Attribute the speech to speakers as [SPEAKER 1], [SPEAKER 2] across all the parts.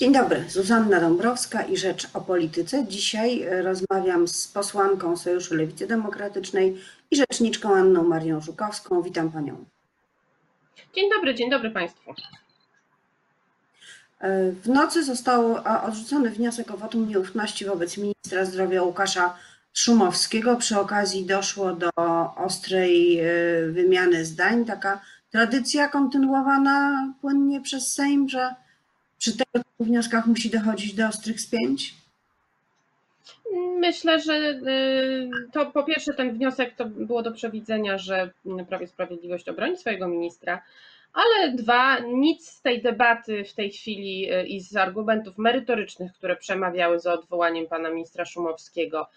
[SPEAKER 1] Dzień dobry, Zuzanna Dąbrowska i Rzecz o Polityce. Dzisiaj e, rozmawiam z posłanką Sojuszu Lewicy Demokratycznej i rzeczniczką Anną Marią Żukowską. Witam Panią.
[SPEAKER 2] Dzień dobry, dzień dobry Państwu.
[SPEAKER 1] E, w nocy został odrzucony wniosek o wotum nieufności wobec ministra zdrowia Łukasza Szumowskiego. Przy okazji doszło do ostrej e, wymiany zdań. Taka tradycja kontynuowana płynnie przez Sejm, że przy tego typu wnioskach musi dochodzić do ostrych spięć?
[SPEAKER 2] Myślę, że y, to po pierwsze ten wniosek to było do przewidzenia, że Prawie Sprawiedliwość obroni swojego ministra, ale dwa, nic z tej debaty w tej chwili y, i z argumentów merytorycznych, które przemawiały za odwołaniem pana ministra Szumowskiego,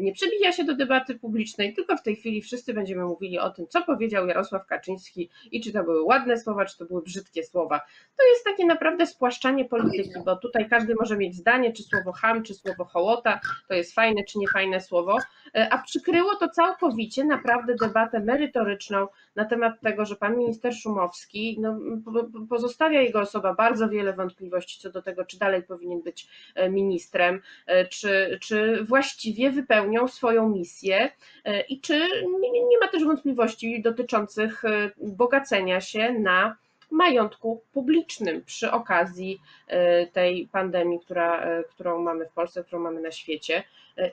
[SPEAKER 2] nie przebija się do debaty publicznej, tylko w tej chwili wszyscy będziemy mówili o tym, co powiedział Jarosław Kaczyński i czy to były ładne słowa, czy to były brzydkie słowa. To jest takie naprawdę spłaszczanie polityki, bo tutaj każdy może mieć zdanie, czy słowo ham, czy słowo hołota, to jest fajne, czy niefajne słowo, y, a przykryło to całkowicie naprawdę debatę merytoryczną na temat tego, że pan minister Szumowski no, pozostawia jego osoba bardzo wiele wątpliwości co do tego, czy dalej powinien być e, ministrem, e, czy, czy właściwie wypełnią swoją misję e, i czy nie, ma też wątpliwości dotyczących bogacenia się na majątku publicznym przy okazji tej pandemii, która, którą mamy w Polsce, którą mamy na świecie.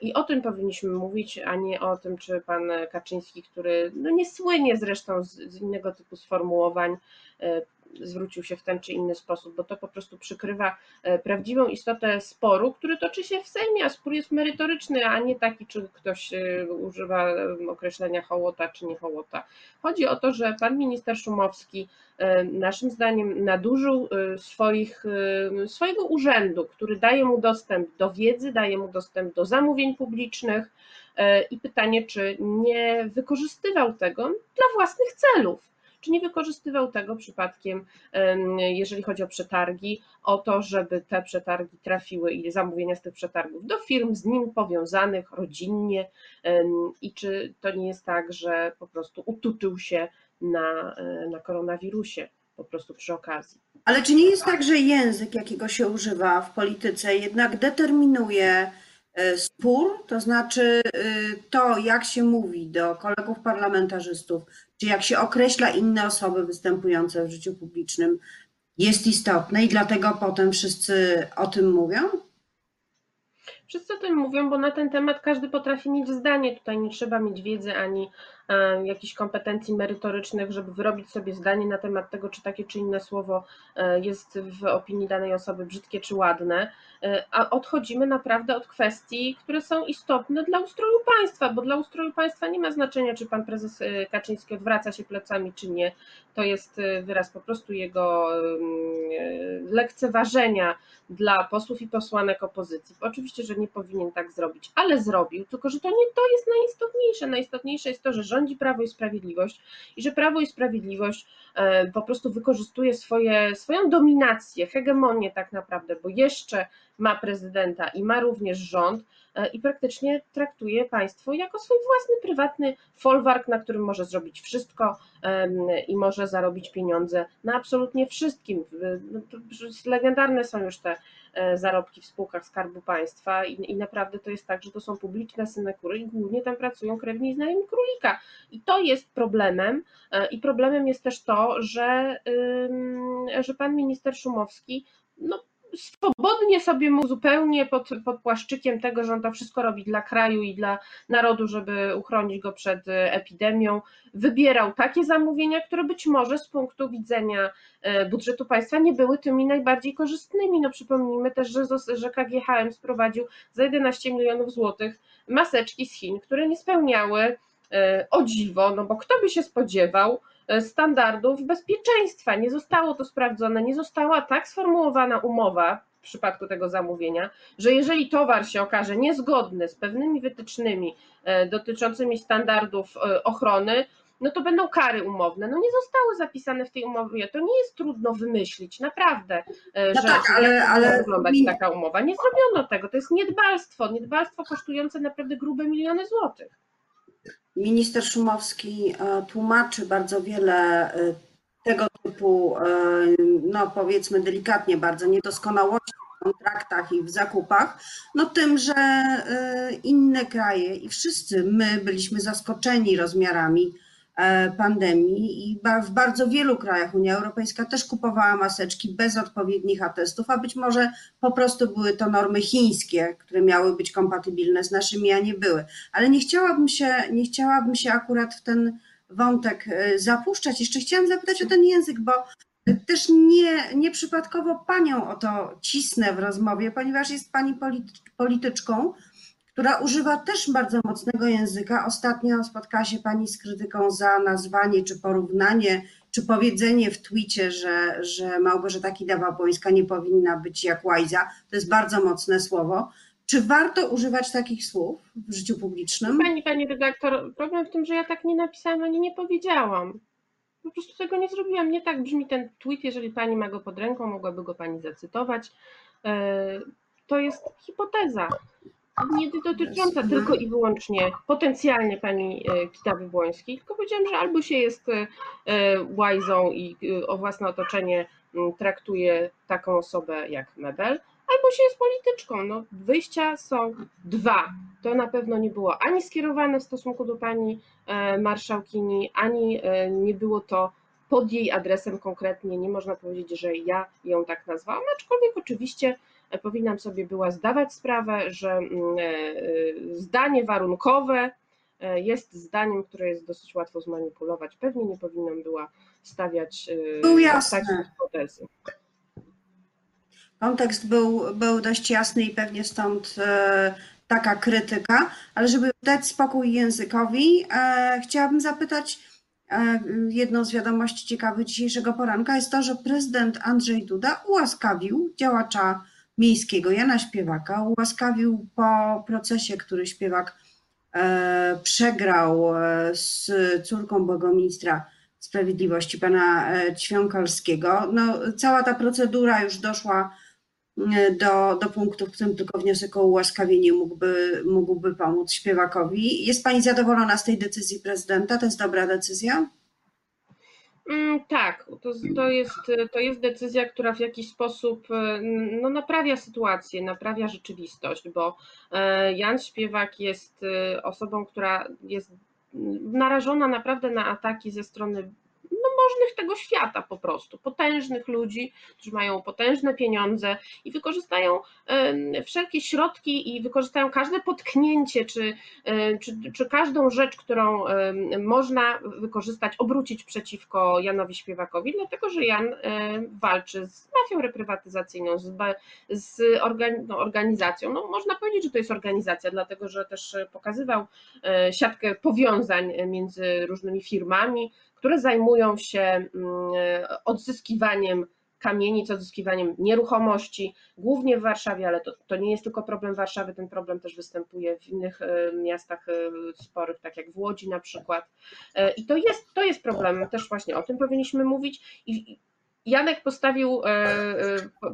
[SPEAKER 2] I o tym powinniśmy mówić, a nie o tym, czy pan Kaczyński, który no nie słynie zresztą z, z innego typu sformułowań, e, zwrócił się w ten czy inny sposób, bo to po prostu przykrywa e, prawdziwą istotę sporu, który toczy się w Sejmie, a spór jest merytoryczny, a nie taki, czy ktoś e, używa określenia hołota, czy nie hołota. Chodzi o to, że pan minister Szumowski naszym zdaniem nadużył swoich, swojego urzędu, który daje mu dostęp do wiedzy, daje mu dostęp do zamówień publicznych i pytanie, czy nie wykorzystywał tego dla własnych celów czy nie wykorzystywał tego przypadkiem, jeżeli chodzi o przetargi, o to, żeby te przetargi trafiły i zamówienia z tych przetargów do firm z nim powiązanych rodzinnie i czy to nie jest tak, że po prostu utuczył się na, e, na koronawirusie po prostu przy okazji.
[SPEAKER 1] Ale czy nie jest tak, że język, jakiego się używa w polityce, jednak determinuje spór, to znaczy e, to, jak się mówi do kolegów parlamentarzystów, czy jak się określa inne osoby występujące w życiu publicznym, jest istotne i dlatego potem wszyscy o tym mówią?
[SPEAKER 2] Wszyscy o tym mówią, bo na ten temat każdy potrafi mieć zdanie. Tutaj nie trzeba mieć wiedzy ani e, jakichś kompetencji merytorycznych, żeby wyrobić sobie zdanie na temat tego, czy takie czy inne słowo e, jest w opinii danej osoby brzydkie czy ładne. E, a odchodzimy naprawdę od kwestii, które są istotne dla ustroju państwa, bo dla ustroju państwa nie ma znaczenia, czy pan prezes Kaczyński odwraca się plecami, czy nie. To jest wyraz po prostu jego lekceważenia dla posłów i posłanek opozycji. Oczywiście, że nie powinien tak zrobić, ale zrobił, tylko że to nie to jest najistotniejsze. Najistotniejsze jest to, że rządzi Prawo i Sprawiedliwość i że Prawo i Sprawiedliwość e, po prostu wykorzystuje swoje, swoją dominację, hegemonię tak naprawdę, bo jeszcze ma prezydenta i ma również rząd e, i praktycznie traktuje państwo jako swój własny, prywatny folwark, na którym może zrobić wszystko i może zarobić pieniądze na absolutnie wszystkim. No, legendarne są już te e, zarobki w spółkach Skarbu Państwa i, i naprawdę to jest tak, że to są publiczne synekury i głównie tam pracują krewni i znajomi królika. I to jest problemem e, i problemem jest też to, że, że pan minister Szumowski no, swobodnie sobie mu zupełnie pod, pod płaszczykiem tego, że on to wszystko robi dla kraju i dla narodu, żeby uchronić go przed e, epidemią, wybierał takie zamówienia, które być może z punktu widzenia e, budżetu państwa nie były tymi najbardziej korzystnymi. No przypomnijmy też, że, że KGHM sprowadził za 11 milionów złotych maseczki z Chin, które nie spełniały e, o dziwo, no bo kto by się spodziewał, standardów bezpieczeństwa. Nie zostało to sprawdzone, nie została tak sformułowana umowa w przypadku tego zamówienia, że jeżeli towar się okaże niezgodny z pewnymi wytycznymi e, dotyczącymi standardów e, ochrony, no to będą kary umowne. No nie zostały zapisane w tej umowie. To nie jest trudno wymyślić, naprawdę, no że tak, ale, ale wyglądać taka umowa. Nie zrobiono tego. To jest niedbalstwo. Niedbalstwo kosztujące naprawdę grube miliony złotych.
[SPEAKER 1] Minister Szumowski e, tłumaczy bardzo wiele e, tego typu, e, no powiedzmy delikatnie bardzo, niedoskonałości kontraktach i w zakupach, no tym, że inne kraje i wszyscy my byliśmy zaskoczeni rozmiarami pandemii i w bardzo wielu krajach Unia Europejska też kupowała maseczki bez odpowiednich atestów, a być może po prostu były to normy chińskie, które miały być kompatybilne z naszymi, a nie były. Ale nie chciałabym się, nie chciałabym się akurat w ten wątek e, zapuszczać. Jeszcze chciałam zapytać o ten język, bo też nie, nieprzypadkowo panią o to cisnę w rozmowie, ponieważ jest pani polity- polityczką, która używa też bardzo mocnego języka. Ostatnio spotkała się pani z krytyką za nazwanie czy porównanie, czy powiedzenie w twicie, że, że Małgorzata Kidawa-Błońska nie powinna być jak Łajza. To jest bardzo mocne słowo. Czy warto używać takich słów w życiu publicznym?
[SPEAKER 2] Pani, pani redaktor, problem w tym, że ja tak nie napisałam ani nie powiedziałam. Po prostu tego nie zrobiłam. Nie tak brzmi ten tweet, jeżeli pani ma go pod ręką, mogłaby go pani zacytować. E, To jest hipoteza, nie dotycząca tylko i wyłącznie potencjalnie pani e, Kitawy Błońskiej, tylko powiedziałam, że albo się jest e, e, łajzą i o własne otoczenie m, traktuje taką osobę jak mebel, albo się jest polityczką. No, wyjścia są dwa. To na pewno nie było ani skierowane w stosunku do pani marszałkini, ani nie było to pod jej adresem konkretnie. Nie można powiedzieć, że ja ją tak nazwałam, aczkolwiek oczywiście powinnam sobie była zdawać sprawę, że mm, e, e, zdanie warunkowe e, jest zdaniem, które jest dosyć łatwo zmanipulować. Pewnie nie powinnam była stawiać
[SPEAKER 1] Był jasny.
[SPEAKER 2] takiej hipotezy.
[SPEAKER 1] Kontekst był, był dość jasny i pewnie stąd taka krytyka, ale żeby dać spokój językowi, chciałabym zapytać, jedną z wiadomości ciekawych dzisiejszego poranka jest to, że prezydent Andrzej Duda ułaskawił działacza miejskiego Jana Śpiewaka, ułaskawił po procesie, który Śpiewak e, przegrał e, z córką Bogoministra Sprawiedliwości, pana e, Ćwiąkalskiego. No, cała ta procedura już doszła do, do punktu, w którym tylko wniosek o ułaskawienie mógłby, mógłby pomóc śpiewakowi. Jest Pani zadowolona z tej decyzji prezydenta? To jest dobra decyzja?
[SPEAKER 2] Mm, Tak, to, to, jest, to jest decyzja, która w jakiś sposób e, no, naprawia sytuację, naprawia rzeczywistość, bo e, Jan Śpiewak jest e, osobą, która jest narażona naprawdę na ataki ze strony możnych tego świata po prostu, potężnych ludzi, którzy mają potężne pieniądze i wykorzystają wszelkie środki i wykorzystają każde potknięcie, czy, czy, czy każdą rzecz, którą można wykorzystać, obrócić przeciwko Janowi Śpiewakowi, dlatego że Jan walczy z mafią reprywatyzacyjną, z, z no, organizacją. No, można powiedzieć, że to jest organizacja, dlatego że też pokazywał e, siatkę powiązań między różnymi firmami, które zajmują się mm, odzyskiwaniem kamienic, odzyskiwaniem nieruchomości, głównie w Warszawie, ale to, to nie jest tylko problem Warszawy, ten problem też występuje w innych e, miastach e, sporych, tak jak w Łodzi na przykład. E, I to jest, to jest problem, też właśnie o tym powinniśmy mówić. I Janek postawił,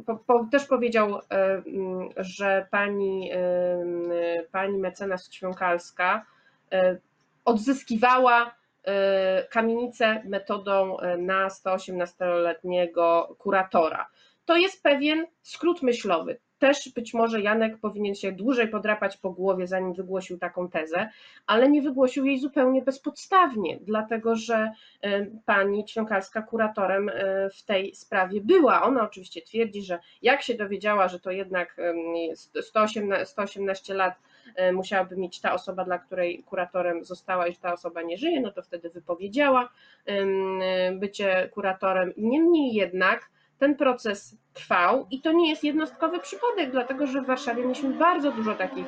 [SPEAKER 2] po, po, też powiedział, mm, że pani, pani mecenas Ćwiąkalska odzyskiwała kamienicę metodą e, na 118-letniego kuratora. To jest pewien skrót myślowy. Też być może Janek powinien się dłużej podrapać po głowie, zanim wygłosił taką tezę, ale nie wygłosił jej zupełnie bezpodstawnie, dlatego że e, pani Ćwiąkalska kuratorem w tej sprawie była. Ona oczywiście twierdzi, że jak się dowiedziała, że to jednak em, 118, 118 lat musiałaby mieć ta osoba, dla której kuratorem została i że ta osoba nie żyje, no to wtedy wypowiedziała em, bycie kuratorem. Niemniej jednak ten proces trwał i to nie jest jednostkowy przypadek, dlatego że w Warszawie mieliśmy bardzo dużo takich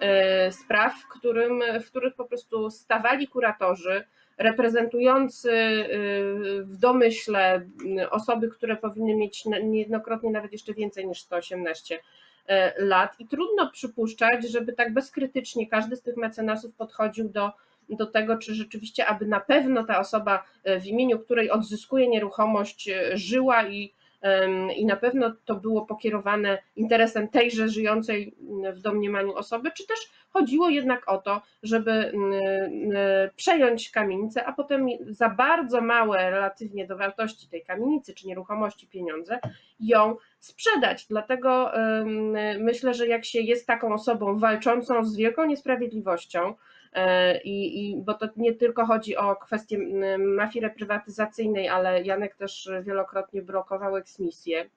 [SPEAKER 2] e, spraw, w, którym, w których po prostu stawali kuratorzy reprezentujący e, w domyśle osoby, które powinny mieć niejednokrotnie nawet jeszcze więcej niż 118 e, lat i trudno przypuszczać, żeby tak bezkrytycznie każdy z tych mecenasów podchodził do, do tego, czy rzeczywiście, aby na pewno ta osoba, e, w imieniu której odzyskuje nieruchomość, e, żyła i i na pewno to było pokierowane interesem tejże żyjącej w domniemaniu osoby, czy też chodziło jednak o to, żeby przejąć kamienicę, a potem za bardzo małe relatywnie do wartości tej kamienicy czy nieruchomości pieniądze ją sprzedać. Dlatego myślę, że jak się jest taką osobą walczącą z wielką niesprawiedliwością, i, i, bo to nie tylko chodzi o kwestię mafii reprywatyzacyjnej, ale Janek też wielokrotnie blokował eksmisję.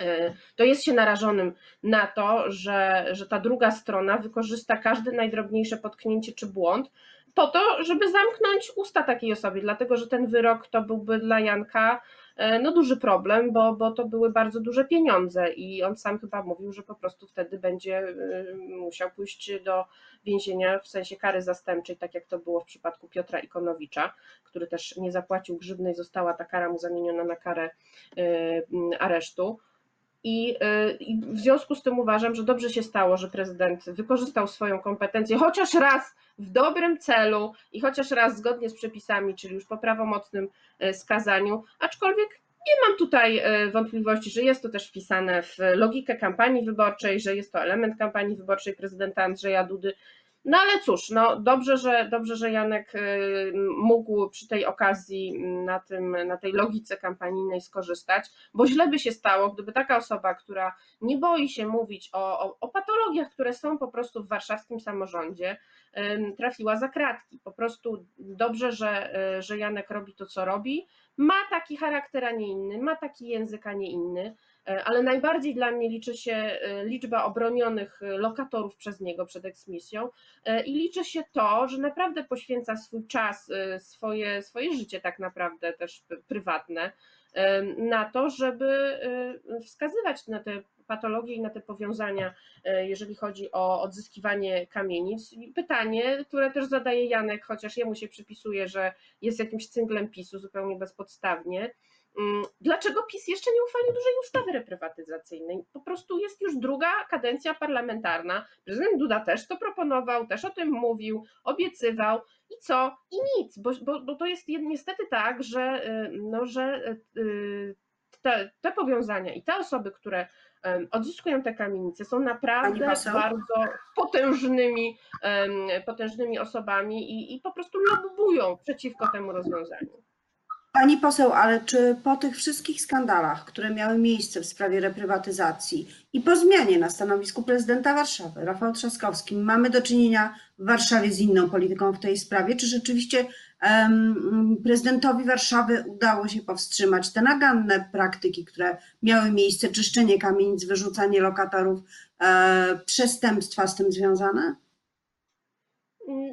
[SPEAKER 2] E, to jest się narażonym na to, że, że ta druga strona wykorzysta każde najdrobniejsze potknięcie czy błąd po to, żeby zamknąć usta takiej osobie, dlatego że ten wyrok to byłby dla Janka E, no duży problem, bo, bo to były bardzo duże pieniądze i on sam chyba mówił, że po prostu wtedy będzie e, musiał pójść do więzienia w sensie kary zastępczej, tak jak to było w przypadku Piotra Ikonowicza, który też nie zapłacił grzywny i została ta kara mu zamieniona na karę e, aresztu. I, I, w związku z tym uważam, że dobrze się stało, że prezydent wykorzystał swoją kompetencję chociaż raz w dobrym celu i chociaż raz zgodnie z przepisami, czyli już po prawomocnym skazaniu, aczkolwiek nie mam tutaj wątpliwości, że jest to też wpisane w logikę kampanii wyborczej, że jest to element kampanii wyborczej prezydenta Andrzeja Dudy, no ale cóż, no dobrze, że, dobrze, że Janek y, mógł przy tej okazji na, tym, na tej logice kampanijnej skorzystać, bo źle by się stało, gdyby taka osoba, która nie boi się mówić o, o, o patologiach, które są po prostu w warszawskim samorządzie, trafiła za kratki. Po prostu dobrze, że, y, że Janek robi to, co robi. Ma taki charakter, a nie inny, ma taki język, a nie inny. E, ale najbardziej dla mnie liczy się e, liczba obronionych e, lokatorów przez niego przed eksmisją i liczy się to, że naprawdę poświęca swój czas, swoje, swoje życie tak naprawdę też prywatne na to, żeby wskazywać na te patologie i na te powiązania, jeżeli chodzi o odzyskiwanie kamienic. Pytanie, które też zadaje Janek, chociaż jemu się przypisuje, że jest jakimś cynglem PiSu zupełnie bezpodstawnie dlaczego PiS jeszcze nie uchwalił dużej ustawy reprywatyzacyjnej? Po prostu jest już druga kadencja parlamentarna. Prezydent Duda też to proponował, też o tym mówił, obiecywał i co? I nic, bo, bo, bo to jest niestety tak, że, y, no, że y, te, te powiązania i te osoby, które odzyskują te kamienice, są naprawdę bardzo potężnymi, potężnymi osobami i, i po prostu lobbują przeciwko temu rozwiązaniu.
[SPEAKER 1] Pani poseł, ale czy po tych wszystkich skandalach, które miały miejsce w sprawie reprywatyzacji i po zmianie na stanowisku prezydenta Warszawy, Rafał Trzaskowski, mamy do czynienia w Warszawie z inną polityką w tej sprawie? Czy rzeczywiście um, prezydentowi Warszawy udało się powstrzymać te naganne praktyki, które miały miejsce, czyszczenie kamienic, wyrzucanie lokatorów, e, przestępstwa z tym związane?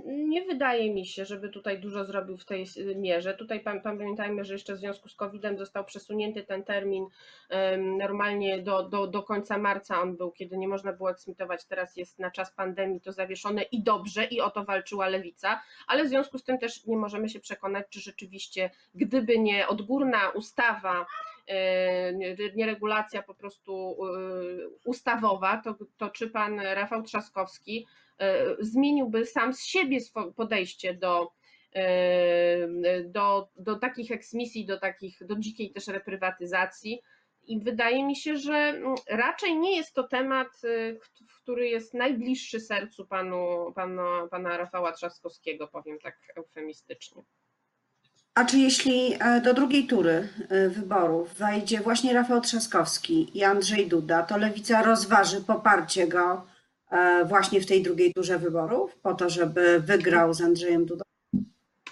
[SPEAKER 2] Nie wydaje mi się, żeby tutaj dużo zrobił w tej mierze. Tutaj pamiętajmy, że jeszcze w związku z COVID-em został przesunięty ten termin. Normalnie do, do, do końca marca on był, kiedy nie można było eksmitować. Teraz jest na czas pandemii to zawieszone i dobrze, i o to walczyła lewica, ale w związku z tym też nie możemy się przekonać, czy rzeczywiście, gdyby nie odgórna ustawa, nie regulacja po prostu ustawowa, to, to czy pan Rafał Trzaskowski E, zmieniłby sam z siebie podejście do, e, do, do takich eksmisji, do takich, do dzikiej też reprywatyzacji. I wydaje mi się, że mm, raczej nie jest to temat, e, który jest najbliższy sercu panu, pana, pana Rafała Trzaskowskiego, powiem tak eufemistycznie.
[SPEAKER 1] A czy jeśli do drugiej tury wyborów wejdzie właśnie Rafał Trzaskowski i Andrzej Duda, to lewica rozważy poparcie go E, właśnie w tej drugiej turze wyborów, po to, żeby wygrał z Andrzejem Dudą?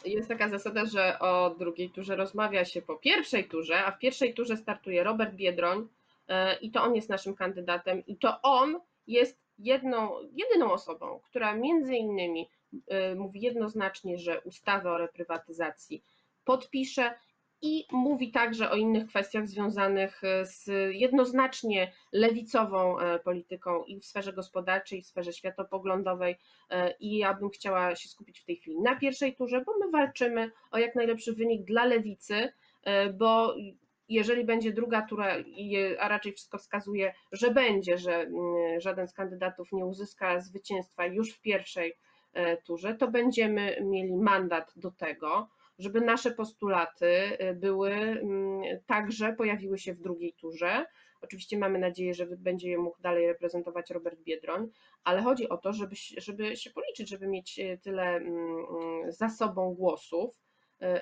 [SPEAKER 2] Jest taka zasada, że o drugiej turze rozmawia się po pierwszej turze, a w pierwszej turze startuje Robert Biedroń e, i to on jest naszym kandydatem i to on jest jedną, jedyną osobą, która między innymi e, mówi jednoznacznie, że ustawę o reprywatyzacji podpisze i mówi także o innych kwestiach związanych e, z jednoznacznie lewicową e, polityką i w sferze gospodarczej, i w sferze światopoglądowej. E, I ja bym chciała się skupić w tej chwili na pierwszej turze, bo my walczymy o jak najlepszy wynik dla lewicy, bo jeżeli będzie druga tura, a raczej wszystko wskazuje, że będzie, że mm, żaden z kandydatów nie uzyska zwycięstwa już w pierwszej turze, to będziemy mieli mandat do tego, żeby nasze postulaty były mm, także pojawiły się w drugiej turze. Oczywiście mamy nadzieję, że będzie je mógł dalej reprezentować Robert Biedroń, ale chodzi o to, żeby, żeby się policzyć, żeby mieć tyle mm, za sobą głosów,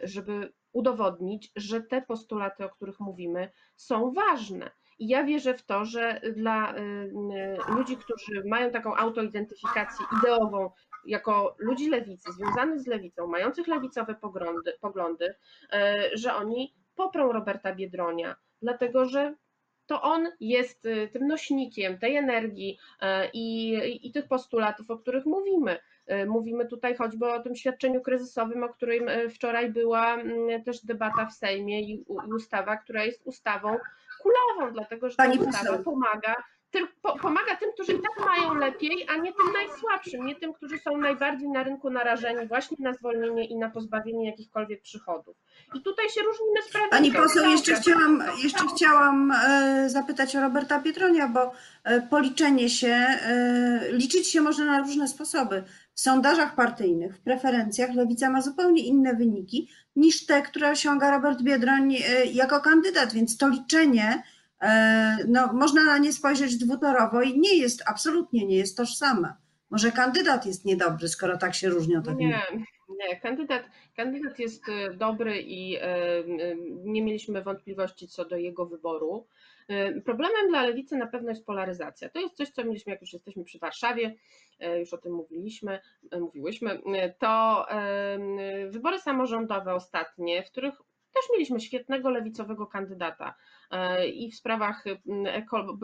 [SPEAKER 2] żeby udowodnić, że te postulaty, o których mówimy, są ważne. I ja wierzę w to, że dla y, y, ludzi, którzy mają taką autoidentyfikację ideową jako ludzi lewicy, związanych z lewicą, mających lewicowe poglądy, poglądy y, że oni poprą Roberta Biedronia, dlatego że to on jest tym nośnikiem tej energii i, i tych postulatów, o których mówimy. E, mówimy tutaj choćby o tym świadczeniu kryzysowym, o którym e, wczoraj była mm, też debata w Sejmie i ustawa, która jest ustawą kulawą, dlatego że ta ustawa poseł. pomaga pomaga tym, którzy i tak mają lepiej, a nie tym najsłabszym, nie tym, którzy są najbardziej na rynku narażeni właśnie na zwolnienie i na pozbawienie jakichkolwiek przychodów. I tutaj się różnimy z prawem.
[SPEAKER 1] Pani poseł, jeszcze chciałam, jeszcze chciałam e, zapytać o Roberta Pietronia, bo policzenie się, liczyć się może na różne sposoby. W sondażach partyjnych, w preferencjach Lewica ma zupełnie inne wyniki niż te, które osiąga Robert Biedroń e, jako kandydat, więc to liczenie, e, no, można na nie spojrzeć dwutorowo i nie jest, absolutnie nie jest tożsame. Może kandydat jest niedobry, skoro tak się różnią te.
[SPEAKER 2] Nie, nie, kandydat, kandydat jest e, dobry i nie mieliśmy wątpliwości co do jego wyboru. Problemem dla lewicy na pewno jest polaryzacja. To jest coś, co mieliśmy, jak już jesteśmy przy Warszawie, e, już o tym mówiliśmy, e, mówiłyśmy, e, to wybory samorządowe ostatnie, w których też mieliśmy świetnego lewicowego kandydata i w sprawach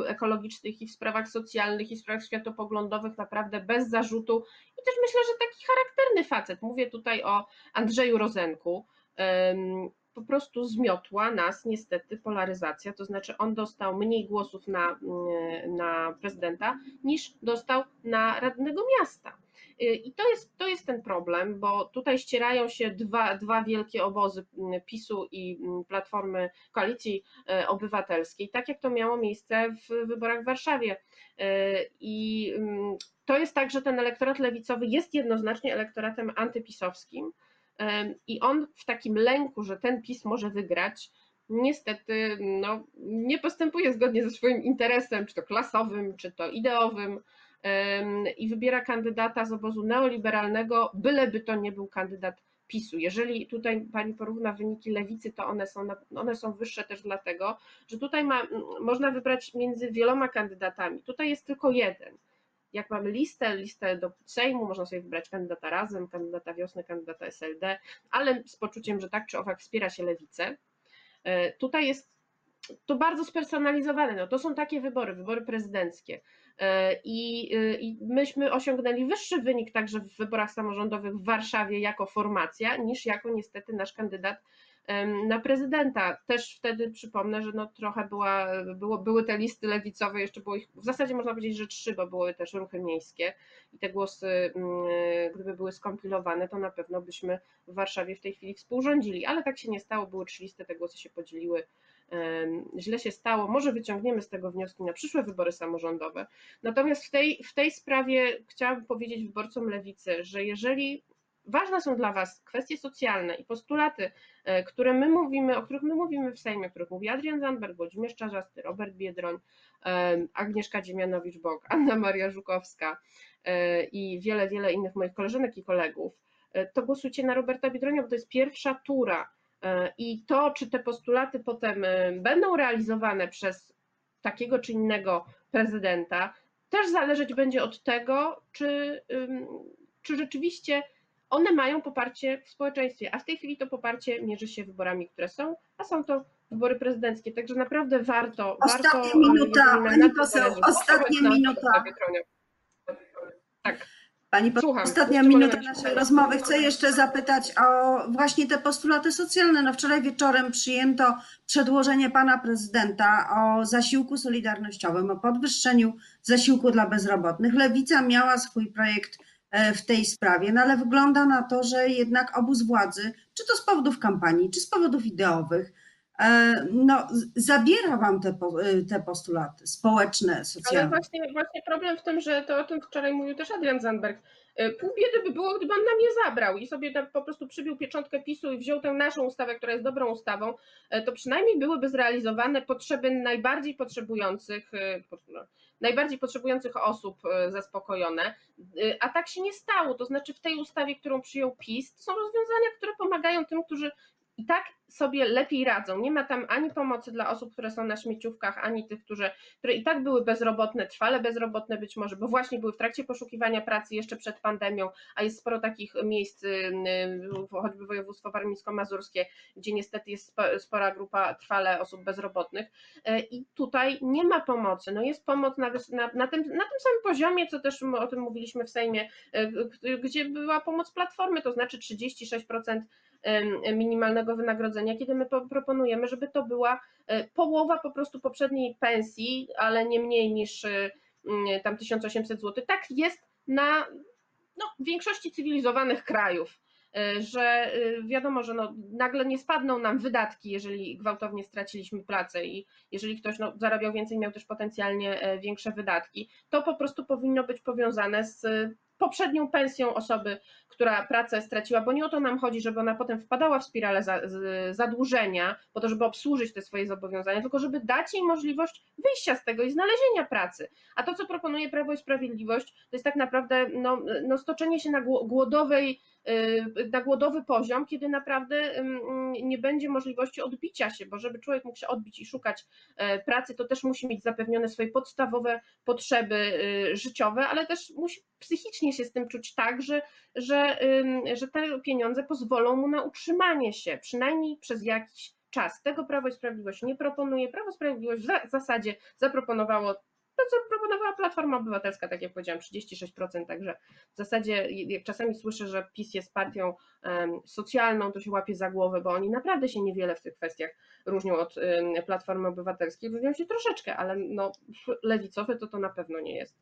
[SPEAKER 2] ekologicznych, i w sprawach socjalnych, i w sprawach światopoglądowych, naprawdę bez zarzutu. I też myślę, że taki charakterny facet. Mówię tutaj o Andrzeju Rozenku po prostu zmiotła nas niestety polaryzacja, to znaczy on dostał mniej głosów na, na prezydenta niż dostał na radnego miasta. Y, I to jest, to jest ten problem, bo tutaj ścierają się dwa, dwa wielkie obozy mm, PiSu i mm, Platformy Koalicji y, Obywatelskiej, tak jak to miało miejsce w wyborach w Warszawie. Y, I to jest tak, że ten elektorat lewicowy jest jednoznacznie elektoratem antypisowskim, i on w takim lęku, że ten PiS może wygrać, niestety no, nie postępuje zgodnie ze swoim interesem, czy to klasowym, czy to ideowym, i wybiera kandydata z obozu neoliberalnego, byleby to nie był kandydat PiSu. Jeżeli tutaj pani porówna wyniki lewicy, to one są, one są wyższe też dlatego, że tutaj ma, można wybrać między wieloma kandydatami. Tutaj jest tylko jeden jak mamy listę, listę do Sejmu, można sobie wybrać kandydata Razem, kandydata Wiosny, kandydata SLD, ale z poczuciem, że tak czy owak wspiera się lewicę. E, tutaj jest to bardzo spersonalizowane. No, to są takie wybory, wybory prezydenckie. E, I, e, I myśmy osiągnęli wyższy wynik także w wyborach samorządowych w Warszawie jako formacja, niż jako niestety nasz kandydat na prezydenta. Też wtedy przypomnę, że no trochę była, było, były te listy lewicowe, jeszcze było ich, w zasadzie można powiedzieć, że trzy, bo były też ruchy miejskie i te głosy, mm, gdyby były skompilowane, to na pewno byśmy w Warszawie w tej chwili współrządzili, ale tak się nie stało, były trzy listy, te głosy się podzieliły źle się stało, może wyciągniemy z tego wnioski na przyszłe wybory samorządowe. Natomiast w tej, w tej sprawie chciałabym powiedzieć wyborcom lewicy, że jeżeli ważne są dla Was kwestie socjalne i postulaty, e, które my mówimy, o których my mówimy w Sejmie, o których mówi Adrian Zandberg, Włodzimierz Czarzasty, Robert Biedroń, e, Agnieszka Dziemianowicz-Bok, Anna Maria Żukowska e, i wiele, wiele innych moich koleżanek i kolegów, to głosujcie na Roberta Biedronia, bo to jest pierwsza tura i to, czy te postulaty potem będą realizowane przez takiego czy innego prezydenta, też zależeć będzie od tego, czy, czy rzeczywiście one mają poparcie w społeczeństwie, a w tej chwili to poparcie mierzy się wyborami, które są, a są to wybory prezydenckie, także naprawdę warto.
[SPEAKER 1] Ostatnia
[SPEAKER 2] warto,
[SPEAKER 1] minuta, pani poseł, ostatnia minuta. Tak. Pani Słucham, ostatnia minuta naszej rozmowy. Chcę jeszcze zapytać o właśnie te postulaty socjalne. No wczoraj wieczorem przyjęto przedłożenie pana prezydenta o zasiłku solidarnościowym, o podwyższeniu zasiłku dla bezrobotnych. Lewica miała swój projekt E, w tej sprawie, no ale wygląda na to, że jednak obóz władzy, czy to z powodów kampanii, czy z powodów ideowych, no, z- zabiera wam te, e, te postulaty społeczne,
[SPEAKER 2] Ale
[SPEAKER 1] socjalne.
[SPEAKER 2] właśnie, właśnie problem w tym, że to o tym wczoraj mówił też Adrian Zandberg. Y, Pół biedy by było, gdyby on nam je zabrał i sobie po prostu przybił pieczątkę PiSu i wziął tę naszą ustawę, która jest dobrą ustawą, to przynajmniej byłyby zrealizowane potrzeby najbardziej potrzebujących, po- no, najbardziej potrzebujących osób zaspokojone. A tak się nie stało. To znaczy w tej ustawie, którą przyjął PiS, są rozwiązania, które pomagają tym, którzy i tak sobie lepiej radzą. Nie ma tam ani pomocy dla osób, które są na śmieciówkach, ani tych, którzy, które i tak były bezrobotne, trwale bezrobotne być może, bo właśnie były w trakcie poszukiwania pracy jeszcze przed pandemią, a jest sporo takich miejsc, choćby województwo warmińsko-mazurskie, gdzie niestety jest spo- spora grupa trwale osób bezrobotnych E, i tutaj nie ma pomocy. No jest pomoc na, na, na, tym, na tym samym poziomie, co też o tym mówiliśmy w Sejmie, e, gdzie była pomoc Platformy, to znaczy 36% em, minimalnego wynagrodzenia, kiedy my po- proponujemy, żeby to była e, połowa po prostu poprzedniej pensji, ale nie mniej niż e, tam 1800 zł. Tak jest na no, większości cywilizowanych krajów. e, Że wiadomo, że no, nagle nie spadną nam wydatki, jeżeli gwałtownie straciliśmy pracę i jeżeli ktoś no, zarabiał więcej, miał też potencjalnie większe wydatki, to po prostu powinno być powiązane z poprzednią pensją osoby, która pracę straciła, bo nie o to nam chodzi, żeby ona potem wpadała w spiralę zadłużenia, po to, żeby obsłużyć te swoje zobowiązania, tylko żeby dać jej możliwość wyjścia z tego i znalezienia pracy. A to, co proponuje Prawo i Sprawiedliwość, to jest tak naprawdę no, no stoczenie się na gło- głodowej, na głodowy poziom, kiedy naprawdę nie będzie możliwości odbicia się, bo żeby człowiek mógł się odbić i szukać e, pracy, to też musi mieć zapewnione swoje podstawowe potrzeby y, życiowe, ale też musi psychicznie się z tym czuć tak, że, że, że te pieniądze pozwolą mu na utrzymanie się, przynajmniej przez jakiś czas. Tego Prawo i Sprawiedliwość nie proponuje. Prawo i Sprawiedliwość w za- w zasadzie zaproponowało co proponowała Platforma Obywatelska, tak jak powiedziałam, 36%, także w zasadzie jak czasami słyszę, że PiS jest partią socjalną, to się łapie za głowę, bo oni naprawdę się niewiele w tych kwestiach różnią od Platformy Obywatelskiej, różnią się troszeczkę, ale no, lewicowy to to na pewno nie jest.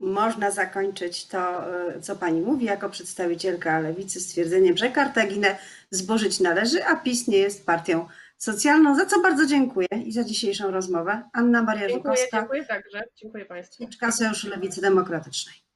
[SPEAKER 1] Można zakończyć to, e, co pani mówi, jako przedstawicielka lewicy, stwierdzeniem, że Kartaginę zburzyć należy, a PiS nie jest partią socjalną, za co bardzo dziękuję i za dzisiejszą rozmowę. Anna Maria
[SPEAKER 2] Dziękuję,
[SPEAKER 1] Żukowska,
[SPEAKER 2] dziękuję także. Dziękuję Państwu.
[SPEAKER 1] Sojuszu Lewicy Demokratycznej.